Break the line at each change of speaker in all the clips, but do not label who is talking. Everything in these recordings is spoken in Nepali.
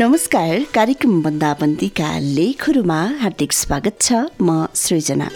नमस्कार कार्यक्रम बन्दाबन्दीका लेखहरूमा हार्दिक स्वागत छ म सृजना।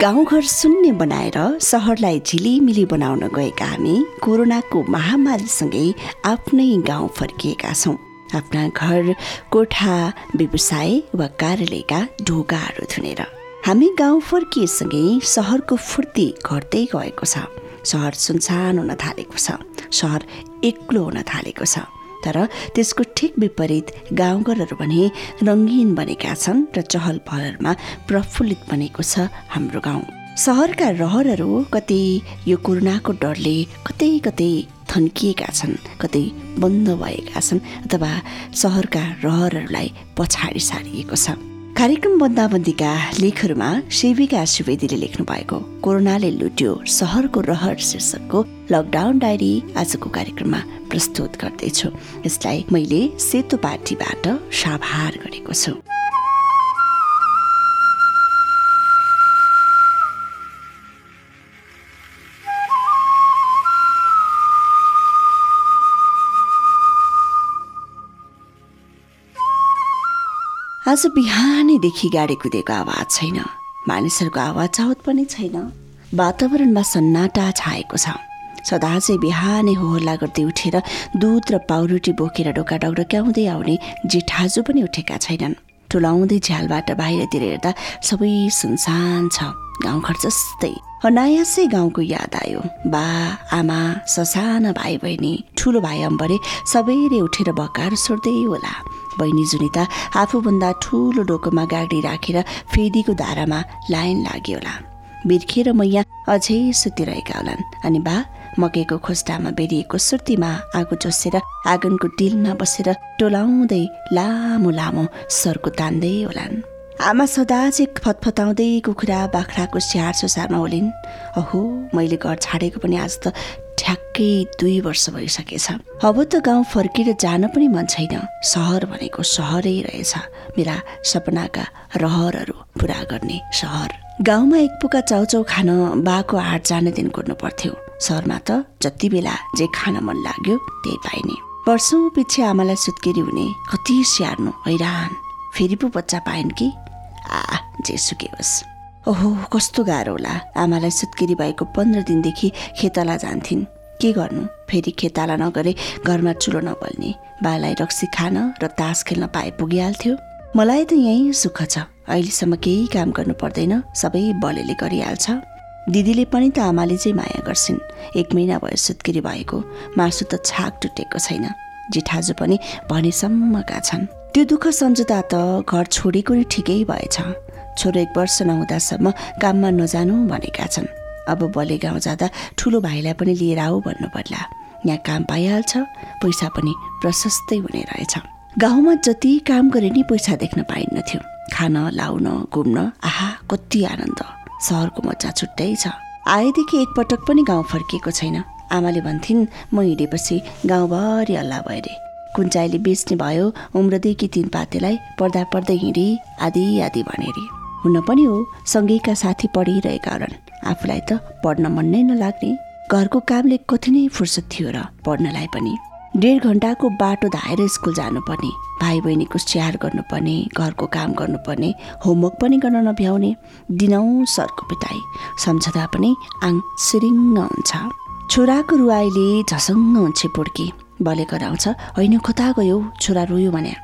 गाउँघर शून्य बनाएर सहरलाई झिलिमिली बनाउन गएका हामी कोरोनाको महामारीसँगै आफ्नै गाउँ फर्किएका छौँ। आफ्ना घर कोठा व्यवसाय वा कार्यालयका ढोकाहरू थुनेर। हामी गाउँ फर्किएसँगै सहरको फुर्ती घट्दै गएको छ। सहर सुनसान हुन थालेको छ। सहर एक्लो हुन थालेको छ। तर त्यसको ठिक विपरीत गाउँघरहरू भने रङ्गीन बनेका छन् र चहल पहलमा प्रफुल्लित बनेको छ हाम्रो गाउँ। सहरका रहरहरू कतै यो कोरोनाको डरले कतै कतै थन्किएका छन् कतै बन्द भएका छन् अथवा सहरका रहरहरूलाई पछाडि सारिएको छ। कार्यक्रम बन्दाबन्दीका लेखहरूमा सेविका सुवेदीले लेख्नु भएको कोरोनाले लुट्यो सहरको रहर शीर्षकको लकडाउन डायरी आजको कार्यक्रममा प्रस्तुत गर्दैछु। यसलाई मैले सेतो पार्टीबाट साभार गरेको छु। आज बिहानैदेखि गाडी कुदेको आवाज छैन। मानिसहरूको आवाज चाहत पनि छैन। वातावरणमा सन्नाटा छाएको छ। सदा चाहिँ बिहानै होहल्ला गर्दै उठेर दुध र पाउरोटी बोकेर ढोका डग्डक्याउँदै आउने जेठाजु पनि उठेका छैनन्। टुलाउँदै झ्यालबाट बाहिरतिर हेर्दा सबै सुनसान छ। गाउँघर जस्तै। अनायासै गाउँको याद आयो। बा आमा ससाना भाइ बहिनी ठुलो भाइ अम्बरे सबैले उठेर बकार सोर्दै होला। बहिनी जुनिता आफूभन्दा ठुलो डोकोमा गाडी राखेर फेदीको धारामा लाइन लाग्यो होला। बिर्खेर मैया अझै सुतिरहेका होलान्। अनि बा मकैको खोस्टामा बेरिएको सुर्तीमा आगो जोसेर आँगनको टिलमा बसेर टोलाउँदै लामो लामो सर्को तान्दै होलान्। आमा सदा चाहिँ फतफताउँदै कुखुरा बाख्राको स्याहार सुसारमा होलिन्। अहो मैले घर छाडेको पनि आज त ठ्याक्कै दुई वर्ष भइसकेछ। अब त गाउँ फर्केर जान पनि मन छैन। सहर भनेको सहरै रहेछ। मेरा सपनाका रहरहरू पुरा गर्ने सहर। गाउँमा एक पुका चाउचाउ खान बाको हाट जाने दिन कुर्नु पर्थ्यो। सहरमा त जति बेला जे खान मन लाग्यो त्यही पाइने। वर्षौँ पछि आमालाई सुत्केरी हुने कति स्याहार्नु हैरान। फेरि पो बच्चा पाइन् कि? आ जे सुके होस्। ओहो कस्तो गाह्रो होला। आमालाई सुत्केरी भएको पन्ध्र दिनदेखि खेतला जान्थिन्। के गर्नु? फेरि खेताला नगरे घरमा चुलो नबल्ने। बालाई रक्सी खान र तास खेल्न पाए पुगिहाल्थ्यो। मलाई त यहीँ सुख छ। अहिलेसम्म केही काम गर्नु पर्दैन। सबै बलेले गरिहाल्छ। दिदीले पनि त आमाले चाहिँ माया गर्छिन्। एक महिना भयो सुत्केरी भएको। मासु त छाक टुटेको छैन। जिठाजु पनि भनेसम्मका छन् त्यो दुःख सम्झदा त घर छोडेको नै ठिकै भएछ। छोरो एक वर्ष नहुँदासम्म काममा नजानु भनेका छन्। अब बले गाउँ जाँदा ठुलो भाइलाई पनि लिएर आऊ भन्नु पर्ला यहाँ काम पाइहाल्छ पैसा पनि प्रशस्तै हुने रहेछ। गाउँमा जति काम गरे नि पैसा देख्न पाइन्नथ्यो। खान लाउन घुम्न आहा कति आनन्द। सहरको मजा छुट्टै छ। आएदेखि एकपटक पनि गाउँ फर्किएको छैन। आमाले भन्थिन् म हिँडेपछि गाउँभरि हल्ला भयो अरे कुन्चाइले बेच्ने भयो उम्रदेखि तिन पातेलाई पढ्दा पढ्दै हिँडे आदि आदि भनेरी। हुन पनि हो सँगैका साथी पढिरहेका होलान् आफूलाई त पढ्न मन नै नलाग्ने। घरको कामले कति नै फुर्सद थियो र पढ्नलाई पनि। डेढ घन्टाको बाटो धाएर स्कुल जानुपर्ने भाइ बहिनीको स्याहार गर्नुपर्ने घरको काम गर्नुपर्ने होमवर्क पनि गर्न नभ्याउने दिनौँ सरको पिटाइ सम्झदा पनि आङ सिरिङ्ग हुन्छ। छोराको रुवाईले झसङ्ग हुन्छ पुड्की। बले कराउँछ होइन कता गयो छोरा रोयो भने।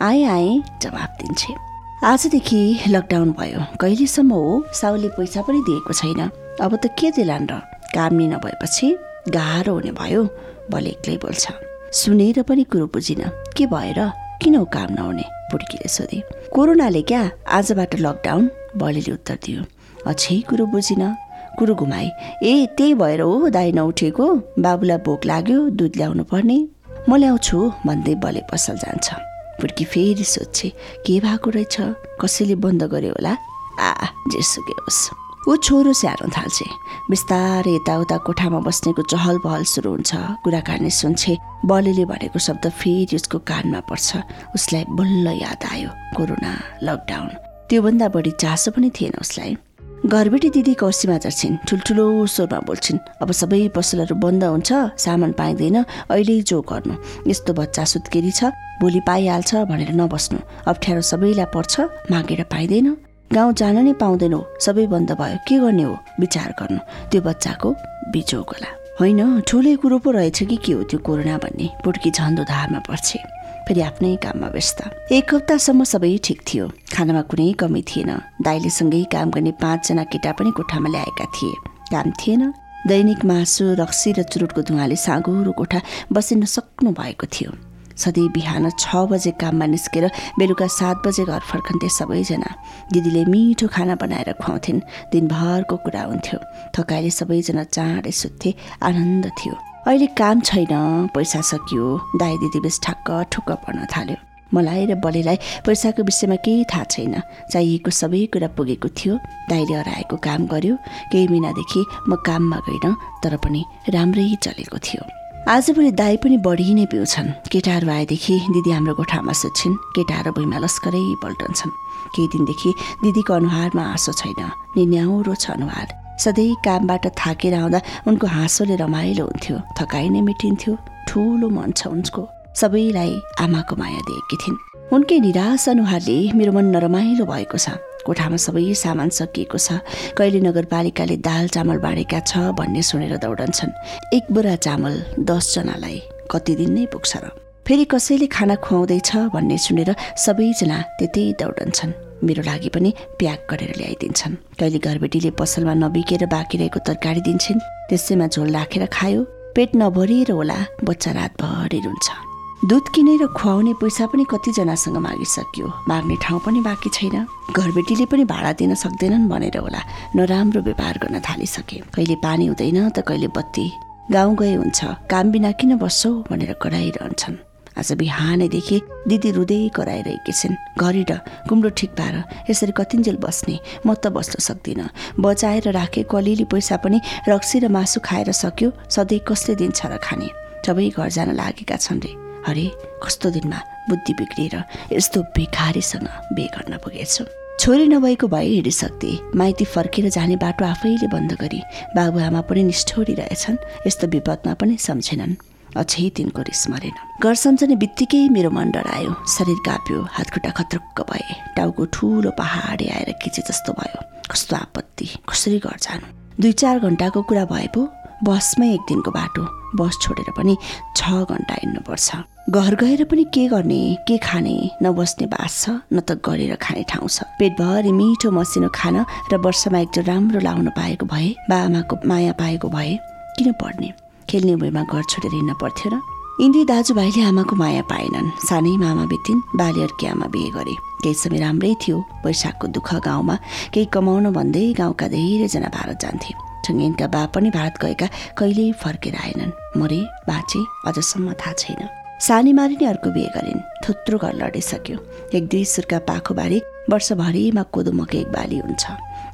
आए आए जवाब दिन्छे। आजदेखि लकडाउन भयो। कहिलेसम्म हो? साउले पैसा पनि दिएको छैन। अब त के दिलान् र? काम नि नभएपछि गाह्रो हुने भयो बले एक्लै बोल्छ। सुनेर पनि कुरो बुझिन। के भएर? किन हो काम नहुने? बुड्कीले सोधे। कोरोनाले क्या आजबाट लकडाउन बलेले उत्तर दियो। अझै कुरो बुझिन। कुरो घुमाए। ए त्यही भएर हो दाई नउठेको। बाबुलाई भोक लाग्यो दुध ल्याउनु पर्ने म ल्याउँछु भन्दै बले पसल जान्छ। बुड्की फेरि सोध्छे के भएको रहेछ? कसैले बन्द गर्यो होला? आ जेसुकै होस्। ऊ छोरो स्याहार्न थाल्छे। बिस्तारै यताउता कोठामा बस्नेको चहल पहल सुरु हुन्छ। कुराकानी सुन्छे। बलेले भनेको शब्द फेरि उसको कानमा पर्छ। उसलाई बल्ल याद आयो। Corona lockdown. त्योभन्दा बढी चासो पनि थिएन उसलाई। घरबेटी दिदी कौसीमा झर्छिन् ठुल्ठुलो स्वरमा बोल्छिन्। अब सबै पसलहरू बन्द हुन्छ सामान पाइँदैन अहिले जो गर्नु। यस्तो बच्चा सुत्केरी छ भोलि पाइहाल्छ भनेर नबस्नु। अप्ठ्यारो सबैलाई पर्छ मागेर पाइँदैन। गाउँ जान नै पाउँदैनौ सबै बन्द भयो के गर्ने हो? विचार गर्नु। त्यो बच्चाको होला। होइन ठुलै कुरो पो रहेछ कि के हो त्यो कोरोना भन्ने? पुड्की झन्डो धारमा पर्छ। फेरि आफ्नै काममा व्यस्त। एक हप्तासम्म सबै ठिक थियो। खानामा कुनै कमी थिएन। दाइले सँगै काम गर्ने पाँचजना केटा पनि कोठामा ल्याएका थिए। काम थिएन। दैनिक मासु रक्सी र चुरुटको धुवाले साँगुरो कोठा बसिन सक्नु भएको थियो। सधैँ बिहान छ बजे काममा निस्केर बेलुका सात बजे घर फर्कन्थे सबैजना। दिदीले मिठो खाना बनाएर खुवाउँथिन्। दिनभरको कुरा हुन्थ्यो। थकाइले सबैजना चाँडै सुत्थे। आनन्द थियो। अहिले काम छैन पैसा सकियो दाई दिदी बेस ठक्क ठुक्क पर्न थाल्यो। मलाई र बलेलाई पैसाको विषयमा केही थाहा छैन। चाहिएको सबै कुरा पुगेको थियो। दाइले हराएको काम गर्यो। केही महिनादेखि म काममा गइन तर पनि राम्रै चलेको थियो। आजभोलि दाई पनि बढी नै पिउँछन्। केटाहरू आएदेखि दिदी हाम्रो गोठामा सुत्छिन्। केटाहरू भुइँमा लस्करै पल्टन्छन्। केही दिनदेखि दिदीको अनुहारमा हाँसो छैन। निन्याउरो छ अनुहार। सधैँ कामबाट थाकेर आउँदा उनको हाँसोले रमाइलो हुन्थ्यो थकाइ नै मेटिन्थ्यो ठुलो मन छ उनको। सबैलाई आमाको माया दिएकी थिइन्। उनकै निराश अनुहारले मेरो मन नरमाइलो भएको छ। कोठामा सबै सामान सकिएको छ। कहिले नगरपालिकाले दाल चामल बाँडेका छ भन्ने सुनेर दौडन्छन्। एक बोरा चामल दसजनालाई कति दिन नै पुग्छ र। फेरि कसैले खाना खुवाउँदैछ भन्ने सुनेर सबैजना त्यतै दौडन्छन्। मेरो लागि पनि प्याक गरेर ल्याइदिन्छन्। कहिले घरबेटीले पसलमा नबिकेर बाँकी रहेको तरकारी दिन्छन् त्यसैमा झोल राखेर खायो। पेट नभरिएर होला बच्चा रातभरि रुन्छ दुध किनेर खुवाउने पैसा पनि कतिजनासँग मागिसक्यो। माग्ने ठाउँ पनि बाँकी छैन। घरबेटीले पनि भाडा दिन सक्दैनन् भनेर होला नराम्रो व्यवहार गर्न थालिसके। कहिले पानी हुँदैन त कहिले बत्ती। गाउँ गए हुन्छ। काम बिना किन बस्छौ भनेर कराइरहन्छन् आज बिहानैदेखि दिदी रुँदै कराइरहेकी छिन्। घरि र कुम्रो ठिक पार यसरी कतिन्जेल बस्ने म त बस्न सक्दिनँ। बचाएर राखेको अलिअलि पैसा पनि रक्सी र मासु खाएर सक्यो सधैँ कसले दिन्छ र खाने? सबै घर जान लागेका छन् रे। अरे कस्तो दिनमा बुद्धि बिग्रिएर यस्तो भिखारीसँग बे गर्न पुगेछु? छोरी नभएको भए हिँडिसक्थे। माइती फर्केर जाने बाटो आफैले बन्द गरी बाबुआमा पनि निष्ठोरी रहेछन् यस्तो विपदमा पनि सम्झेनन्। अझै तिनको रिस मरेन। घर सम्झने बित्तिकै मेरो मन डरायो। शरीर काप्यो हातखुट्टा खत्रक्क भए। टाउको ठुलो पहाडे आएर किचे जस्तो भयो। कस्तो आपत्ति। कसरी घर जानु? दुई चार घन्टाको कुरा भए पो बसमै एक दिनको बाटो। बस छोडेर पनि छ घन्टा हिँड्नुपर्छ। घर गएर पनि के गर्ने के खाने नबस्ने बास छ न त गरेर खाने ठाउँ छ। पेटभरि मिठो मसिनो खान र वर्षमा एकचोटि राम्रो लाउन पाएको भए बाआमाको माया पाएको भए किन पढ्ने खेल्ने भुइँमा घर छोडेर हिँड्न पर्थ्यो र इन्द्री दाजुभाइले आमाको माया पाएनन्। सानै मामा बितिन् बाली अर्की आमा बिहे गरे। केही समय राम्रै थियो। पैसाको दुःख गाउँमा केही कमाउन भन्दै गाउँका धेरैजना भारत जान्थे। ठङ्गेनका बा पनि भारत गएका कहिल्यै फर्केर आएनन्। मरे बाँचे अझसम्म थाहा छैन। सानी नै अर्को बिहे गरिन्। थुत्रो घर लडिसक्यो। एक दुई सुर्का पाखोबारी वर्षभरिमा कोदो मकै एक बाली हुन्छ।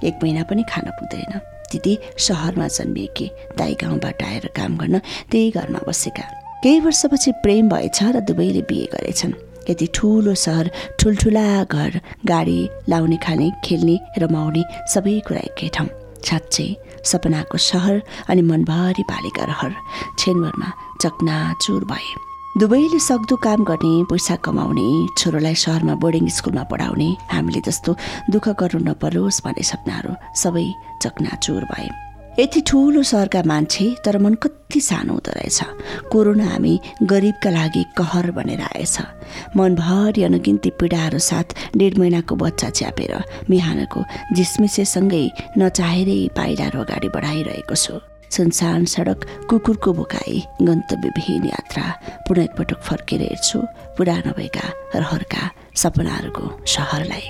एक महिना पनि खान पुग्दैन। दिदी सहरमा जन्मिएकी दाई गाउँबाट आएर काम गर्न त्यही घरमा बसेका। केही वर्षपछि प्रेम भएछ र दुवैले बिहे गरेछन्। यति ठुलो सहर ठुल्ठुला घर गाडी लाउने खाने खेल्ने रमाउने सबै कुरा एकै ठाउँ। साँच्चै सपनाको सहर अनि मनभरि पालेका रहर। छेनभरमा चकनाचुर भए। दुवैले सक्दो काम गर्ने पैसा कमाउने छोरोलाई सहरमा बोर्डिङ स्कुलमा पढाउने हामीले जस्तो दुःख गर्नु नपरोस् भन्ने सपनाहरू सबै चकनाचुर भए। यति ठुलो सहरका मान्छे तर मन कति सानो हुँदो रहेछ। कोरोना हामी गरिबका लागि कहर बनेर आएछ। मनभरि अनगिन्ती पीडाहरू साथ डेढ महिनाको बच्चा च्यापेर बिहानको झिसमिसेसँगै नचाहेरै पाइलाहरू अगाडि बढाइरहेको छु। सुनसान सडक कुकुरको बोकाई गन्तव्यविहीन यात्रा पुनः एकपटक फर्केर हेर्छु पुरा नभएका रहरका सपनाहरूको सहरलाई।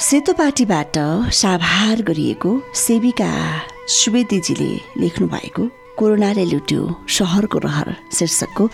सेतोपाटीबाट साभार गरिएको सेविका सुवेदीजीले लेख्नु भएको कोरोनाले लुट्यो सहरको रहर शीर्षकको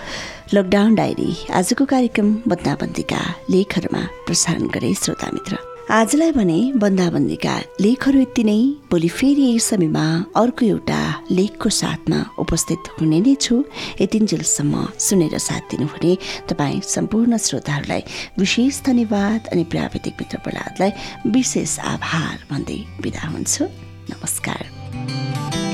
लकडाउन डायरी आजको कार्यक्रम बदनाबन्दीका लेखहरूमा प्रसारण गरे श्रोता मित्र। आजलाई भने बन्दाबन्दीका लेखहरू यति नै। भोलि फेरि यही समयमा अर्को एउटा लेखको साथमा उपस्थित हुने नै छु। यतिन्जेलसम्म सुनेर साथ दिनुहुने तपाईँ सम्पूर्ण श्रोताहरूलाई विशेष धन्यवाद अनि प्राविधिक मित्र प्रहलादलाई विशेष आभार भन्दै बिदा हुन्छु। नमस्कार।